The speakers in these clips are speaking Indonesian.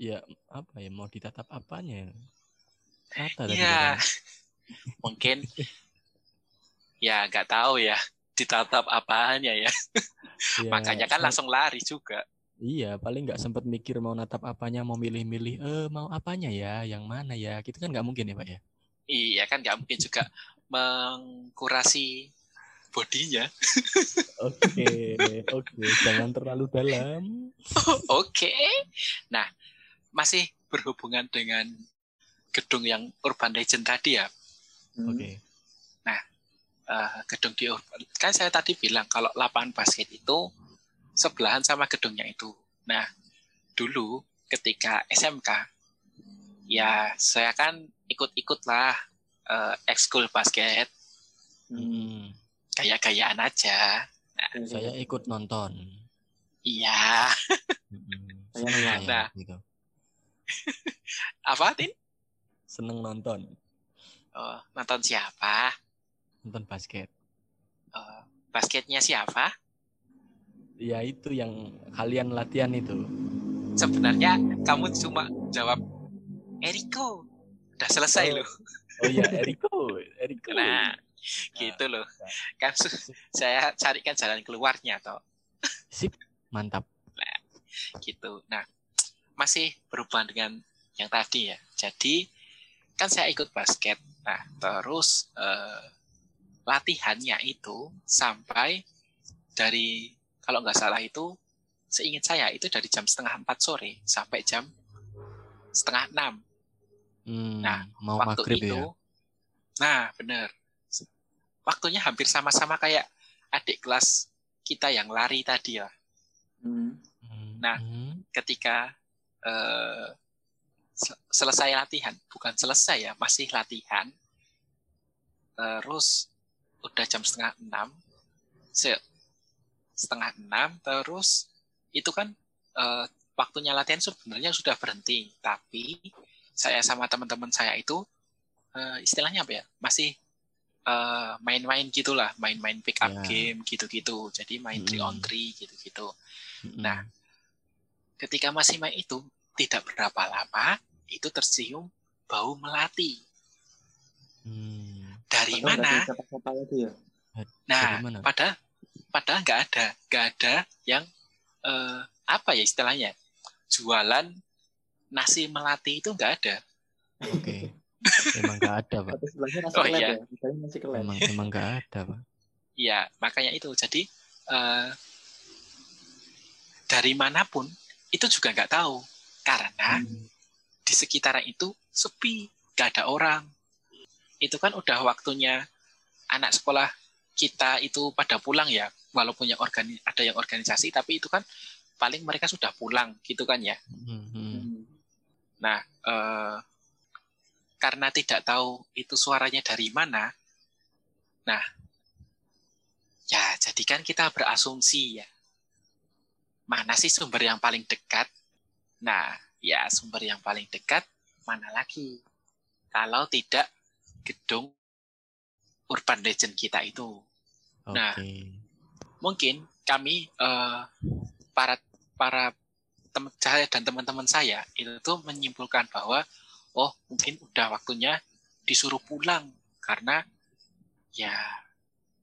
ya apa ya mau ditatap apanya ya? Rata tadi katanya. Mungkin ya nggak tahu ya ditatap apanya ya. Ya, Makanya kan langsung lari juga. Iya, paling nggak sempet mikir mau natap apanya, mau milih-milih, eh mau apanya ya, yang mana ya, gitu kan nggak mungkin ya Pak ya? Iya kan nggak mungkin juga mengkurasi bodinya. Oke, oke, jangan terlalu dalam. Oke. Nah, masih berhubungan dengan gedung yang Urban Legend tadi ya. Hmm. Oke, Eh, gedung di Urban. Kan saya tadi bilang kalau lapangan basket itu sebelahan sama gedungnya itu. Nah, dulu ketika SMK, ya saya kan ikut-ikut lah eh, ekskul basket, Hmm, gaya-gayaan aja. saya ikut nonton. Iya. Hmm, Saya seneng nonton. saya, Nah. gitu. Apa, Tin? Seneng nonton, Oh, nonton siapa? nonton basket. Eh, basketnya siapa? Ya itu yang kalian latihan itu. Sebenarnya kamu cuma jawab Eriko. Udah selesai Oh. loh. Oh iya, Eriko, Eriko. Nah, gitu loh. Kan su- saya carikan jalan keluarnya toh. Sip, mantap. gitu. Nah, masih berhubungan dengan yang tadi ya. Jadi kan saya ikut basket. Nah, terus eh, latihannya itu sampai dari kalau nggak salah itu seingat saya itu dari jam setengah empat sore sampai jam setengah enam. Hmm, Nah, mau Waktu maghrib itu, ya. nah bener. Waktunya hampir sama-sama kayak adik kelas kita yang lari tadi ya. Hmm. Hmm, Nah. hmm, ketika eh, se- selesai latihan, bukan selesai ya, masih latihan. Terus udah jam setengah enam, se- setengah enam, terus itu kan eh, waktunya latihan sebenarnya sudah berhenti, tapi saya sama teman-teman saya itu eh, istilahnya apa ya, masih eh, main-main gitulah, main-main pick up Ya. game gitu-gitu, jadi main three on three gitu-gitu hmm. Nah, ketika masih main itu tidak berapa lama itu tercium bau melati Hmm, dari mana? siapa-siapa lagi ya. Nah, dari mana? padahal padahal nggak ada nggak ada yang eh, apa ya istilahnya jualan nasi melati itu nggak ada. Oke. Emang nggak ada, Pak. Oh, iya. ya. Emang emang nggak ada, Pak. Ya makanya itu jadi eh, dari mana pun itu juga nggak tahu karena Hmm. di sekitaran itu sepi, gak ada orang. Itu kan udah waktunya anak sekolah kita itu pada pulang ya, walaupun yang organi ada yang organisasi, tapi itu kan paling mereka sudah pulang gitu kan ya. Hmm, hmm. Nah, eh, karena tidak tahu itu suaranya dari mana, nah, ya jadi kan kita berasumsi ya, mana sih sumber yang paling dekat? Nah, ya sumber yang paling dekat mana lagi? Kalau tidak gedung urban legend kita itu. Oke. Nah. Mungkin kami eh, para para teman saya dan teman-teman saya itu tuh menyimpulkan bahwa oh mungkin udah waktunya disuruh pulang karena ya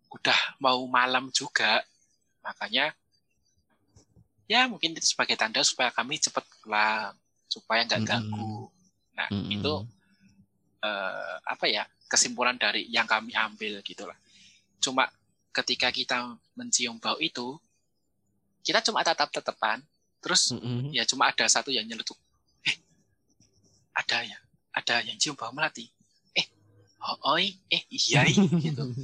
udah mau malam juga makanya ya mungkin itu sebagai tanda supaya kami cepat pulang supaya nggak ganggu. Nah Mm-mm. itu eh, apa ya kesimpulan dari yang kami ambil gitulah cuma ketika kita mencium bau itu kita cuma tatap tatapan terus Mm-mm. ya cuma ada satu yang nyeletuk. Eh ada ya ada yang cium bau melati. Eh oh oi eh iya ih," gitu.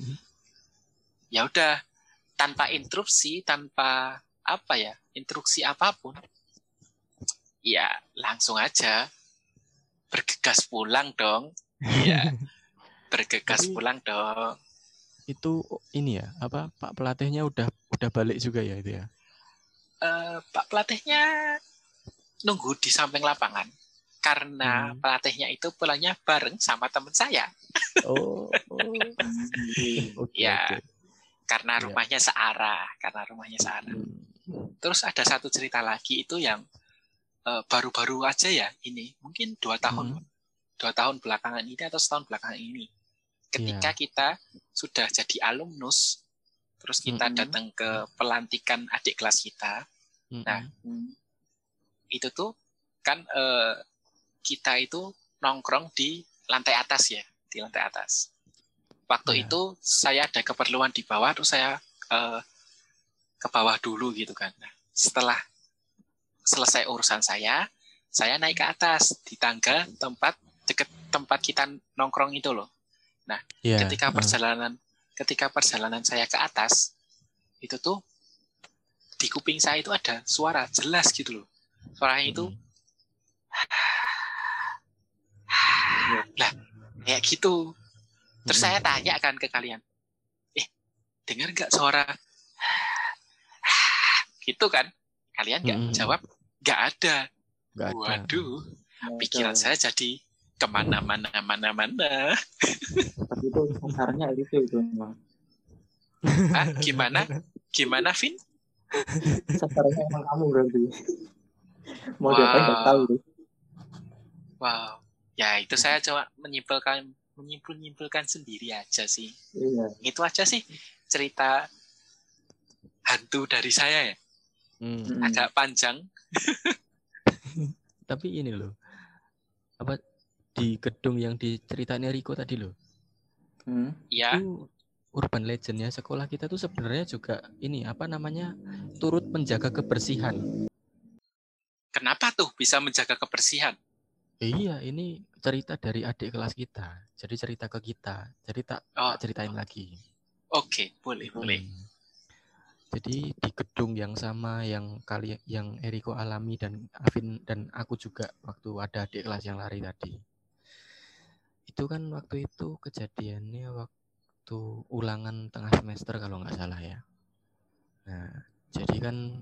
Ya udah tanpa interupsi tanpa apa ya instruksi apa pun ya langsung aja bergegas pulang dong ya bergegas Tapi- pulang dong Itu ini ya, apa Pak pelatihnya udah udah balik juga ya itu ya. Eh, Pak pelatihnya nunggu di samping lapangan karena Hmm. pelatihnya itu pulangnya bareng sama teman saya Oh. oh. Oke, Ya. oke. karena Iya. rumahnya searah karena rumahnya searah Hmm. Terus ada satu cerita lagi itu yang eh, baru-baru aja ya ini, mungkin dua tahun, Hmm. dua tahun belakangan ini atau setahun belakangan ini. Ketika Iya. kita sudah jadi alumnus, terus kita Mm-mm. datang ke pelantikan adik kelas kita, Mm-mm. Nah, Hmm. itu tuh kan eh, kita itu nongkrong di lantai atas ya, di lantai atas. Waktu Ya. itu saya ada keperluan di bawah, terus saya eh, ke bawah dulu gitu kan. Nah, setelah selesai urusan saya, saya naik ke atas di tangga tempat deket tempat kita nongkrong itu loh. Iya, Ketika heeh. perjalanan ketika perjalanan saya ke atas itu tuh di kuping saya itu ada suara jelas gitu loh. Suaranya itu lah kayak gitu. Terus Mm-mm. saya tanya kan ke kalian, eh dengar nggak suara gitu kan? Kalian nggak Mm-mm. jawab, nggak ada. Ada. Waduh, Nah, pikiran saya jadi ke mana-mana, mana-mana. itu kasarnya itu itu emang. Ah, gimana? Gimana, Vin? Sasarannya emang kamu berarti. Mau Wow. diapain nggak tahu deh. Wow, ya itu saya cuma menyimpulkan menyimpul nyimpulkan sendiri aja sih. Iya. Itu aja sih cerita hantu dari saya ya. Hmm. Hmm. Agak panjang. Tapi ini loh, apa di gedung yang diceritain Riko tadi loh, Hmm. Ya, itu urban legendnya sekolah kita tuh sebenarnya juga ini apa namanya turut menjaga kebersihan. kenapa tuh bisa menjaga kebersihan? Iya, ini cerita dari adik kelas kita. Jadi cerita ke kita. Jadi tak, Oh. ceritain lagi. Oke, boleh, boleh. Hmm. Jadi di gedung yang sama yang kali yang Eriko alami dan Afin dan aku juga waktu ada adik kelas yang lari tadi. Itu kan waktu itu kejadiannya waktu ulangan tengah semester kalau nggak salah ya. Nah, jadi kan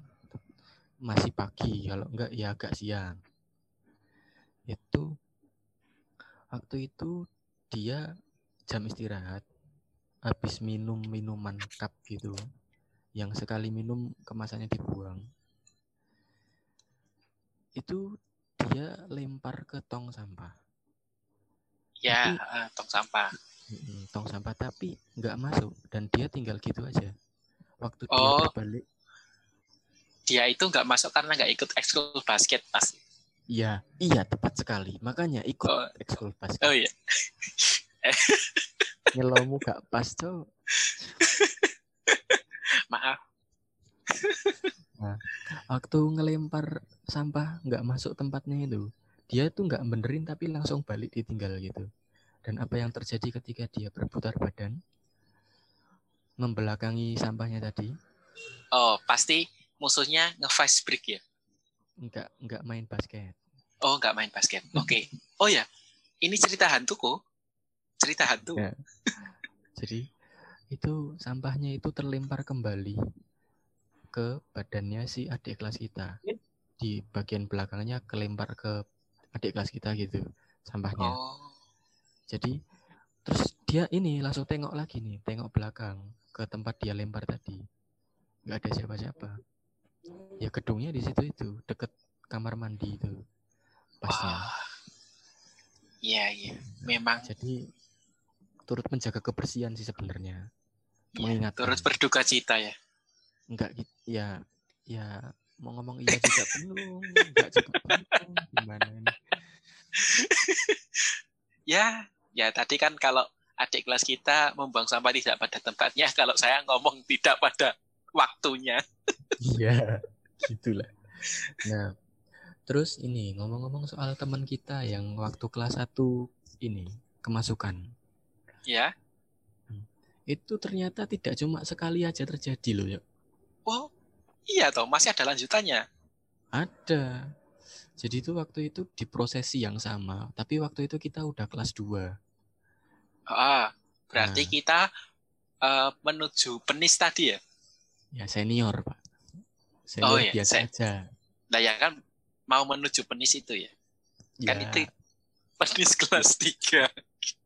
masih pagi kalau enggak ya agak siang. Itu waktu itu dia jam istirahat habis minum minuman cup gitu yang sekali minum kemasannya dibuang itu dia lempar ke tong sampah Ya, Tapi- eh, tong sampah. Tong sampah tapi nggak masuk dan dia tinggal gitu aja waktu dia Oh. berbalik Dia itu nggak masuk karena nggak ikut ekskul basket pas. iya iya tepat sekali makanya ikut Oh, ekskul basket oh iya. nyelomu gak pas tuh Maaf. waktu ngelempar sampah nggak masuk tempatnya itu dia tuh nggak benerin tapi langsung balik ditinggal gitu dan apa yang terjadi ketika dia berputar badan membelakangi sampahnya tadi Oh, pasti musuhnya nge-fast break ya. nggak nggak main basket Oh, nggak main basket. Oke. Oh ya, ini cerita hantu kok. Cerita hantu. Ya. jadi itu sampahnya itu terlempar kembali ke badannya si adik kelas kita di bagian belakangnya kelempar ke adik kelas kita gitu sampahnya Oh, Jadi terus dia ini langsung tengok lagi nih, tengok belakang ke tempat dia lempar tadi. nggak ada siapa-siapa. Ya gedungnya di situ itu, deket kamar mandi itu. Pasnya. Iya, iya. Memang Jadi turut menjaga kebersihan sih sebenarnya. Iya, mengingatkan. turut berduka cita ya. Enggak gitu. Ya ya mau ngomong iya juga belum, enggak juga belum. Gimana ini? Ya, ya tadi kan kalau adik kelas kita membuang sampah tidak pada tempatnya, kalau saya ngomong tidak pada waktunya. Iya, gitulah. Nah, terus ini ngomong-ngomong soal teman kita yang waktu kelas 1 ini kemasukan. Ya. Itu ternyata tidak cuma sekali aja terjadi loh, ya. Oh, iya toh, masih ada lanjutannya. Ada. Jadi itu waktu itu di prosesi yang sama, tapi waktu itu kita udah kelas 2. Ah, berarti Nah. kita eh, menuju penis tadi ya. Ya senior, Pak. Senior Oh, iya, biasa se- aja. Nah, ya kan mau menuju penis itu ya. Kan Ya, itu penis kelas 3.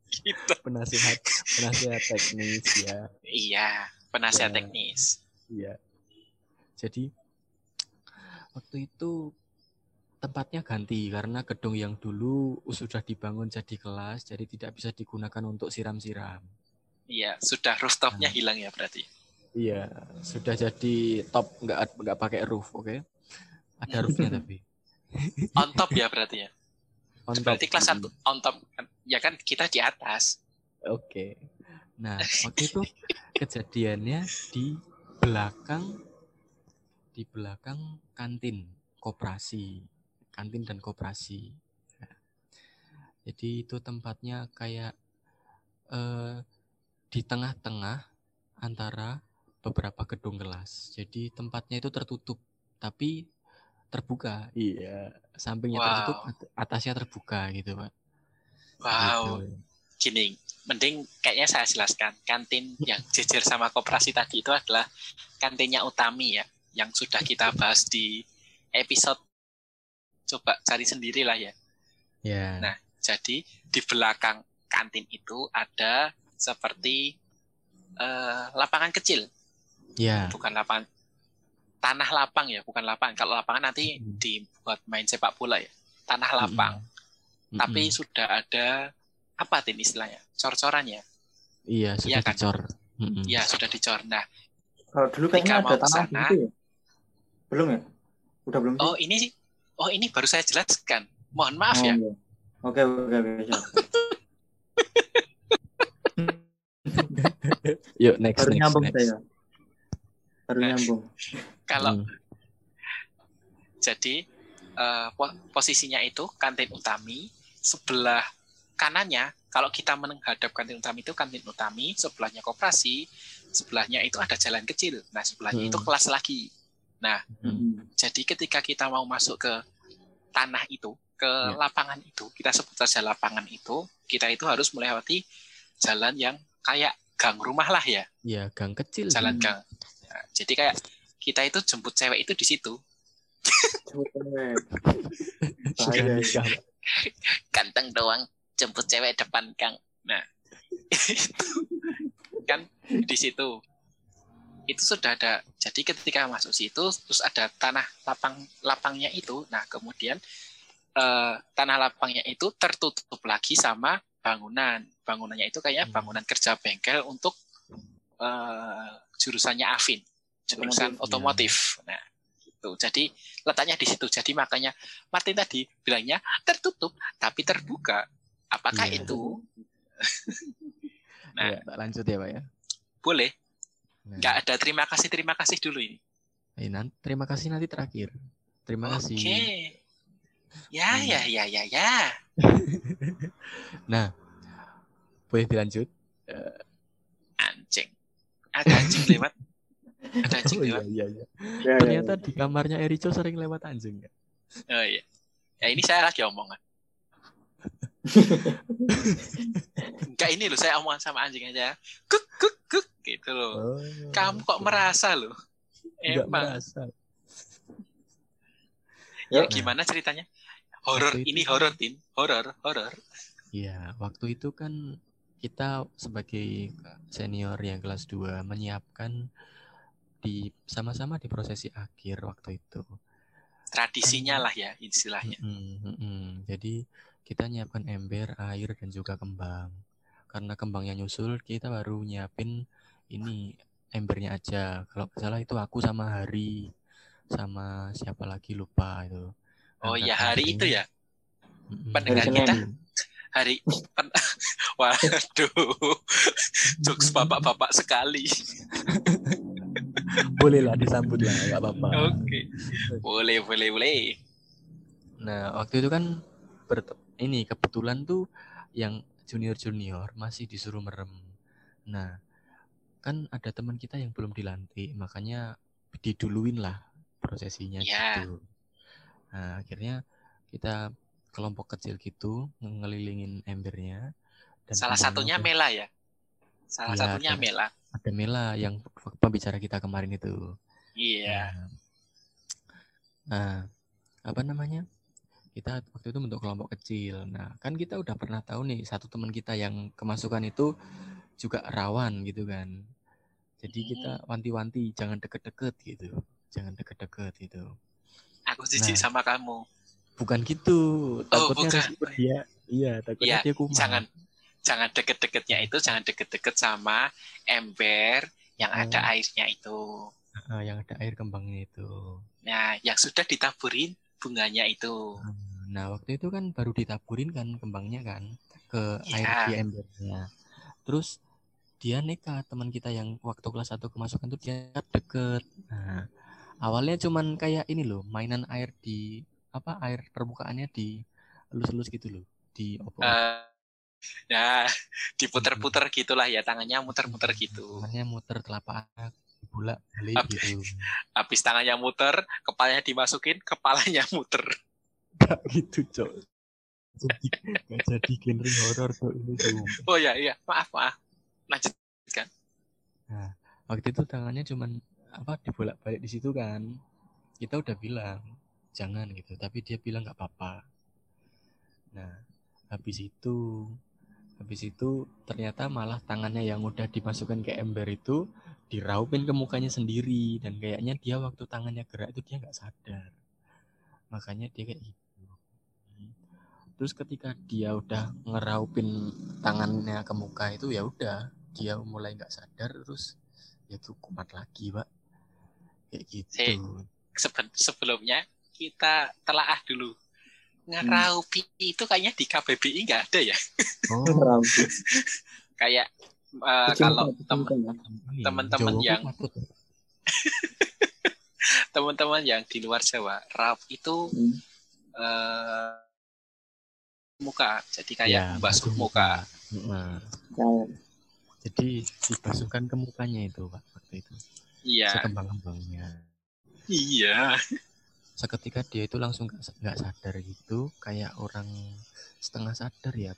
Gitu. penasihat penasihat teknis ya. Iya, penasihat Ya. teknis. Iya. Jadi waktu itu tempatnya ganti karena gedung yang dulu sudah dibangun jadi kelas, jadi tidak bisa digunakan untuk siram-siram. Iya, sudah rooftopnya Nah. hilang ya berarti. Iya, sudah jadi top nggak nggak pakai roof, oke? Ada roofnya tapi. On top ya berarti ya. On top. Berarti kelas 1 on top. Ya kan kita di atas. Oke. Nah, waktu itu kejadiannya di belakang di belakang kantin koperasi, kantin dan koperasi. Nah, jadi itu tempatnya kayak eh, di tengah-tengah antara beberapa gedung kelas. Jadi tempatnya itu tertutup, tapi terbuka. Iya, sampingnya Wow. tertutup, at- atasnya terbuka gitu, Pak. Wow. Gitu. Gini, mending kayaknya saya jelaskan. Kantin yang jejer sama koperasi tadi itu adalah kantinnya Utami ya, yang sudah kita bahas di episode coba cari sendiri lah ya. Ya. Nah, Jadi di belakang kantin itu ada seperti eh, lapangan kecil, Ya. bukan lapangan tanah lapang ya, bukan lapangan. Kalau lapangan nanti Hmm. dibuat main sepak bola ya, tanah lapang. Mm-mm. Tapi sudah ada apa tim istilahnya, cor-corannya. iya sudah Iya kan? dicor. Ya sudah dicor. Nah, Kalau dulu kayaknya ada tanah gitu ya? Belum ya? Udah belum sih? oh ini sih, oh ini baru saya jelaskan. Mohon maaf Oh, ya. iya. Oke, oke, oke. Yuk next Baru next next. saya. Baru Nah. nyambung. Kalau Hmm. Jadi eh, po- posisinya itu kantin utami sebelah kanannya kalau kita menghadap kantin utami itu kantin utami sebelahnya koperasi sebelahnya itu ada jalan kecil nah sebelahnya Hmm. itu kelas lagi Hmm. Hmm. jadi ketika kita mau masuk ke tanah itu ke Ya. lapangan itu kita sebut saja lapangan itu kita itu harus melewati jalan yang kayak gang rumah lah ya Ya gang kecil. jalan gang Nah, jadi kayak kita itu jemput cewek itu di situ. Ganteng doang jemput cewek depan gang nah kan di situ. Itu sudah ada jadi ketika masuk situ terus ada tanah lapang lapangnya itu. Nah kemudian eh, tanah lapangnya itu tertutup lagi sama bangunan. Bangunannya itu kayak Hmm. bangunan kerja bengkel untuk eh, jurusannya Afin jurusan otomotif nah itu jadi letaknya di situ jadi makanya Martin tadi bilangnya tertutup tapi terbuka apakah Iya. itu nah Ya, lanjut ya pak ya. boleh Nah, nggak ada terima kasih terima kasih dulu ini eh, nan- terima kasih nanti terakhir. Terima oke kasih. ya Hmm. ya ya ya ya Nah, boleh dilanjut? anjing ada anjing lewat ada anjing Oh iya lewat iya iya. Ya, ya, Ternyata ya. di kamarnya Erico sering lewat anjing. ya? oh iya ya ini saya lagi omongan Enggak ini loh saya omongan sama anjing aja kuk kuk kuk gitu loh Oh, kamu kok merasa loh emang merasa. ya Yuk. gimana ceritanya horor ini kan- horor tin horor horor Iya, waktu itu kan kita sebagai senior yang kelas 2 menyiapkan di sama-sama di prosesi akhir waktu itu. tradisinya lah ya istilahnya Mm-mm, mm-mm. Jadi kita nyiapkan ember, air dan juga kembang. Karena kembangnya nyusul, kita baru nyiapin ini embernya aja. Kalau salah itu aku sama Hari sama siapa lagi lupa itu. oh ya hari airnya. itu ya pendengar Hari kita hari waduh jokes bapak-bapak sekali Boleh lah disambut lah, nggak apa-apa. oke boleh boleh boleh Nah, waktu itu kan ini kebetulan tuh yang junior-junior masih disuruh merem. Nah, kan ada teman kita yang belum dilantik, makanya diduluin lah prosesinya Ya. gitu. Nah, akhirnya kita kelompok kecil gitu ngelilingin embernya. Dan salah satunya udah- Mela ya salah Iya, satunya ada. Mela Ada Mela yang pembicara kita kemarin itu. iya Nah, nah, apa namanya? Kita waktu itu bentuk kelompok kecil. Nah, kan kita udah pernah tahu nih satu teman kita yang kemasukan itu juga rawan gitu kan. Jadi kita wanti-wanti jangan deket-deket gitu. Jangan deket-deket gitu. aku jijik Nah. sama kamu bukan gitu takutnya bukan. resiko dia iya takutnya Iya, dia kumat jangan jangan deket-deketnya itu jangan deket-deket sama ember yang Oh. ada airnya itu. Ah, yang ada air kembangnya itu Nah, yang sudah ditaburin bunganya itu. Nah, waktu itu kan baru ditaburin kan kembangnya kan ke Iya. air di embernya. Terus dia nekat teman kita yang waktu kelas 1 kemasukan tuh dia deket. Nah, awalnya cuman kayak ini loh, mainan air di apa air permukaannya di elus-elus gitu loh, di opor. Eh, nah, diputer-puter gitulah ya tangannya muter-muter gitu. Tangannya muter telapak bolak balik gitu. Habis tangannya muter, kepalanya dimasukin, kepalanya muter. Gak gitu, Cok. Jadi gak jadi genre horor tuh ini tuh. Oh ya, iya, maaf, maaf. Lanjut. waktu itu tangannya cuman apa dibolak-balik di situ kan kita udah bilang jangan gitu tapi dia bilang nggak apa-apa nah habis itu habis itu ternyata malah tangannya yang udah dimasukkan ke ember itu diraupin ke mukanya sendiri dan kayaknya dia waktu tangannya gerak itu dia nggak sadar. Makanya dia kayak gitu. Terus ketika dia udah ngeraupin tangannya ke muka itu ya udah dia mulai nggak sadar terus ya kumat lagi pak. Kayak gitu. Seben- sebelumnya kita telaah dulu. Ngeraupi itu kayaknya di KBBI nggak ada ya. oh. Kayak eh, Kecil kalau ini teman-teman yang- patut. teman-teman yang di luar Jawa, raup itu Hmm. eh, muka. Jadi kayak Ya, basuh muka. Nah, Kayak jadi dibasuhkan ke mukanya itu pak waktu itu Iya. sekembang-kembangnya Iya. seketika dia itu langsung nggak sadar gitu kayak orang setengah sadar ya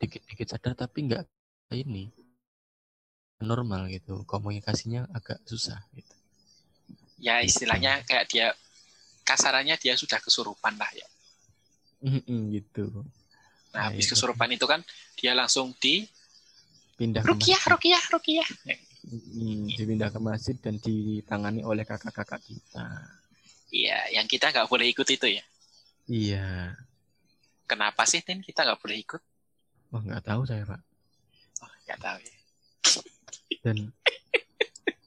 dikit-dikit sadar tapi nggak ini normal gitu komunikasinya agak susah gitu Ya istilahnya kayak dia kasarannya dia sudah kesurupan lah ya. Gitu Nah, Nah, habis itu. kesurupan itu kan dia langsung di pindah rukiah, rukiah, rukiah. Dipindah ke masjid dan ditangani oleh kakak-kakak kita Iya, yang kita nggak boleh ikut itu ya. iya Kenapa sih Tin kita nggak boleh ikut? wah nggak tahu saya pak Oh, nggak tahu ya. dan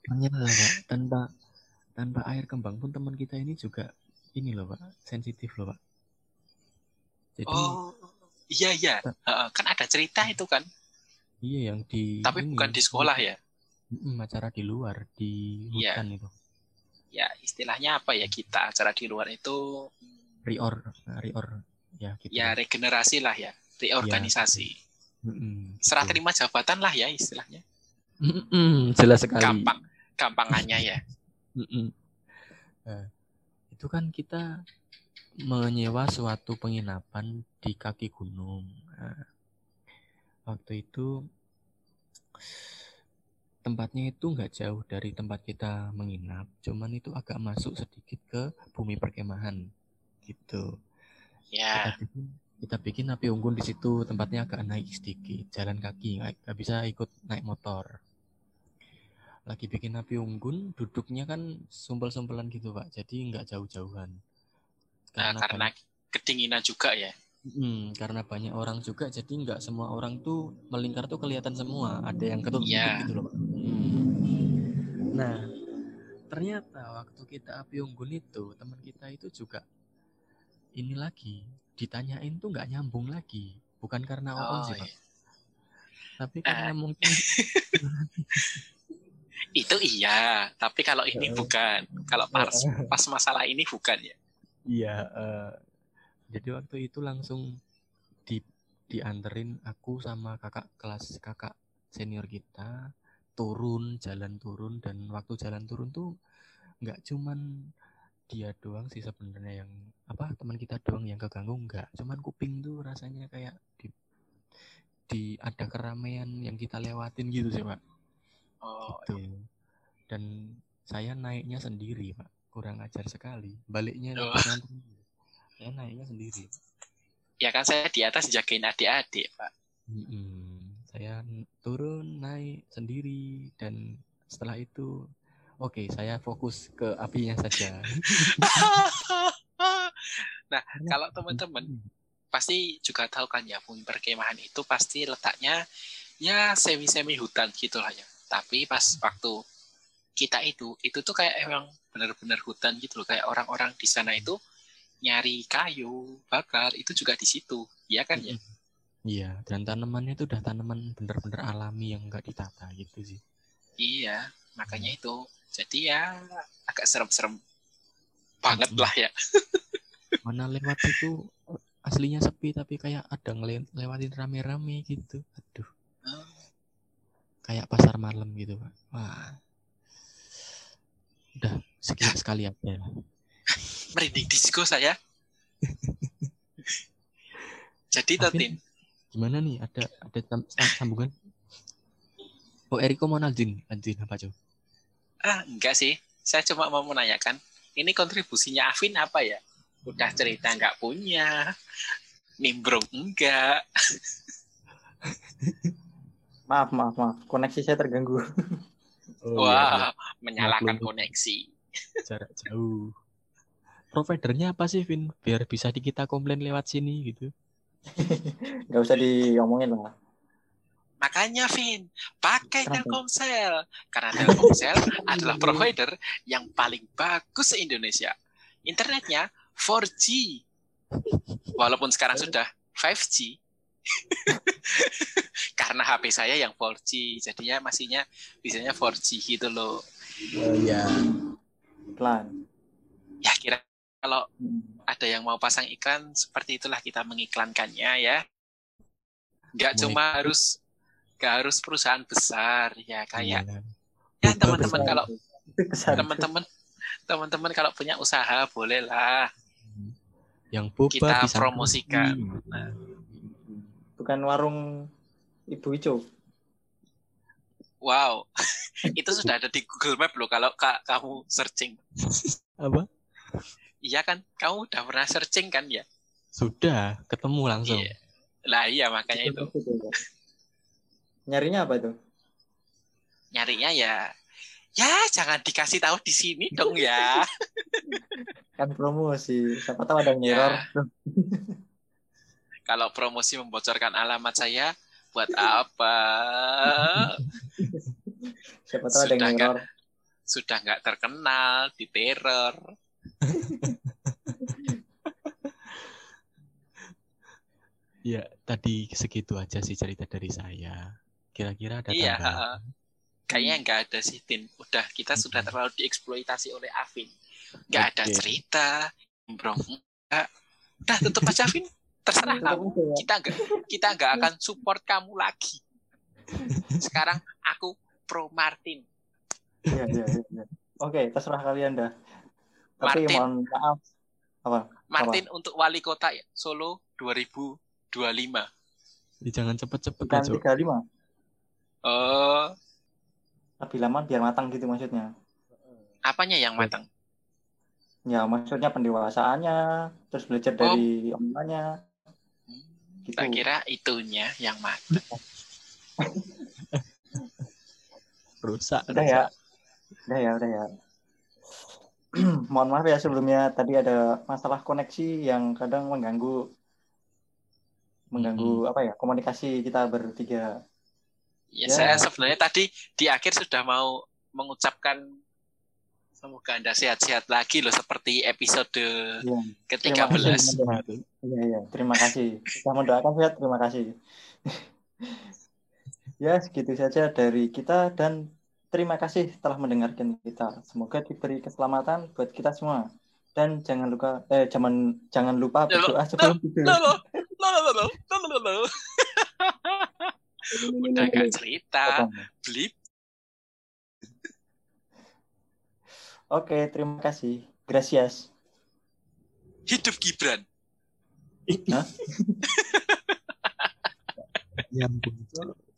ternyata pak tanpa tanpa air kembang pun teman kita ini juga ini loh pak sensitif loh pak jadi Oh, iya iya. Kan ada cerita itu kan, iya yang di tapi ini, bukan di sekolah ya. Acara di luar di Iya. hutan itu Ya istilahnya apa ya kita acara di luar itu reor reor ya gitu ya regenerasi lah ya, reorganisasi. Mm-mm, Serah gitu. terima jabatan lah ya istilahnya. Mm-mm, jelas sekali Gampang, gampangannya ya. Mm-mm. Nah, itu kan kita menyewa suatu penginapan di kaki gunung. Nah, waktu itu tempatnya itu nggak jauh dari tempat kita menginap, cuman itu agak masuk sedikit ke bumi perkemahan, gitu. Ya, Kita bikin, kita bikin api unggun di situ, tempatnya agak naik sedikit, jalan kaki, nggak bisa ikut naik motor lagi bikin api unggun duduknya kan sumpel-sumpelan gitu pak jadi nggak jauh-jauhan nah, karena kedinginan juga ya. Hmm, karena banyak orang juga jadi nggak semua orang tuh melingkar tuh kelihatan semua ada yang ketutup Iya. gitu loh pak. Nah ternyata waktu kita api unggun itu teman kita itu juga ini lagi ditanyain tuh nggak nyambung lagi bukan karena Oh, sih pak iya. tapi karena mungkin Itu iya, tapi kalau ini Heeh. bukan. Kalau pas, pas masalah ini bukan ya. Iya, eh, jadi waktu itu langsung di dianterin aku sama kakak kelas kakak senior kita turun jalan turun dan waktu jalan turun tuh nggak cuman dia doang sih sebenarnya yang apa teman kita doang yang keganggu nggak. Cuman kuping tuh rasanya kayak di di ada keramaian yang kita lewatin gitu sih pak. Oh, gitu. dan saya naiknya sendiri pak. Kurang ajar sekali. Baliknya Oh. saya naiknya sendiri. Ya kan saya di atas jagain adik-adik, Pak. Mm-mm. Saya turun naik sendiri dan setelah itu oke saya fokus ke apinya saja. Nah, kalau teman-teman pasti juga tahu kan ya bumi perkemahan itu pasti letaknya ya semi-semi hutan gitulah ya. Tapi pas waktu kita itu itu tuh kayak emang benar-benar hutan gitu loh. Kayak orang-orang di sana itu nyari kayu bakar itu juga di situ. Ya kan ya Iya, dan tanamannya itu udah tanaman bener-bener alami yang nggak ditata gitu sih. iya makanya itu jadi ya agak serem-serem banget lah ya Mana lewat itu aslinya sepi tapi kayak ada ngele- lewatin rame-rame gitu. Aduh, Oh, kayak pasar malam gitu, Pak. Wah. Udah sekian sekali aja lah. merinding disco saya jadi Totin Gimana nih? Ada ada sam- sam- sambungan? Oh, Eriko mau lanjutin, lanjutin apa, Cok? ah enggak sih saya cuma mau menanyakan ini kontribusinya Afin apa ya udah cerita nggak punya nimbrung enggak Maaf, maaf, maaf. Koneksi saya terganggu. Oh, wah menyalakan Maklum. koneksi jarak jauh. Providernya apa sih, Vin? Biar bisa di kita komplain lewat sini gitu. Nggak usah diomongin lah. Makanya Vin, pakai Kenapa? Telkomsel. Karena Telkomsel adalah provider yang paling bagus se-Indonesia. Internetnya 4G. Walaupun sekarang sudah 5G. Karena HP saya yang 4G, jadinya masihnya bisanya 4G gitu loh. Oh iya. Iklan. Ya kira kalau Hmm. ada yang mau pasang iklan, seperti itulah kita mengiklankannya ya. Nggak cuma harus nggak harus perusahaan besar ya kayak Iya. ya teman-teman kalau teman-teman teman-teman kalau punya usaha bolehlah yang boba Kita pisang promosikan. goreng. Nah, Bukan warung Ibu Ico. wow itu sudah ada di Google Map loh kalau ka- kamu searching Apa? Iya kan kamu udah pernah searching kan ya Sudah ketemu langsung. Iya. lah iya makanya itu Nyarinya apa itu? nyarinya ya ya jangan dikasih tahu di sini dong ya Kan promosi. Siapa tahu ada yang Ya. kalau promosi membocorkan alamat saya buat apa Siapa tahu ada yang Sudah, error. sudah nggak terkenal di teror Ya, tadi segitu aja sih cerita dari saya. Kira-kira ada Iya, kayaknya nggak ada sih Tin udah kita sudah terlalu dieksploitasi oleh Afin nggak ada Oke. cerita bro nggak udah tutup aja Afin terserah kamu. ya. kita nggak kita nggak akan support kamu lagi. Sekarang aku pro Martin. Iya, iya, iya, iya. Oke, terserah kalian dah. Tapi Martin. mohon maaf. Apa? Martin untuk wali kota Solo 2025 Ya, jangan cepet-cepet Bukan aja. 35. oh Lebih lama biar matang gitu maksudnya. apanya yang matang Ya, maksudnya pendewasaannya, terus belajar Oh. dari omongannya. Gitu. tak kira itunya yang matang Rusak. Udah ya. Udah ya, udah ya. Mohon maaf ya sebelumnya tadi ada masalah koneksi yang kadang mengganggu mengganggu apa ya komunikasi kita bertiga. ya, Ya. saya sebenarnya tadi di akhir sudah mau mengucapkan semoga anda sehat-sehat lagi loh seperti episode Iya. ke-13 Terima kasih. Iya, iya. Terima kasih. Sudah mendoakan sehat, terima kasih. ya, segitu saja dari kita dan terima kasih telah mendengarkan kita. Semoga diberi keselamatan buat kita semua. Dan jangan lupa eh jangan jangan lupa Ya, berdoa sebelum tidur. Udah gak cerita blip Oke, terima kasih. Gracias. hidup Gibran Nyambung.